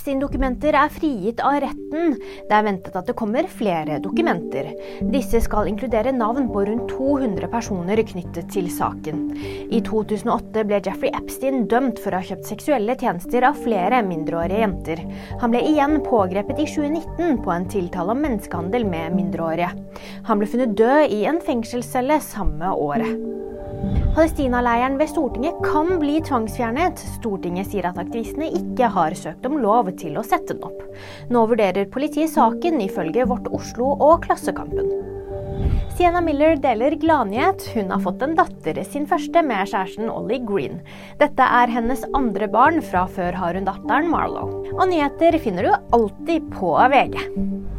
Epstein-dokumenter er frigitt av retten. Det er ventet at det kommer flere dokumenter. Disse skal inkludere navn på rundt 200 personer knyttet til saken. I 2008 ble Jeffrey Epstein dømt for å ha kjøpt seksuelle tjenester av flere mindreårige jenter. Han ble igjen pågrepet i 2019 på en tiltale om menneskehandel med mindreårige. Han ble funnet død i en fengselscelle samme året. Palestina-leiren ved Stortinget kan bli tvangsfjernet. Stortinget sier at aktivistene ikke har søkt om lov til å sette den opp. Nå vurderer politiet saken, ifølge Vårt Oslo og Klassekampen. Sienna Miller deler gladnyhet. Hun har fått en datter, sin første, med kjæresten Ollie Green. Dette er hennes andre barn, fra før har hun datteren Marlo. Og nyheter finner du alltid på VG.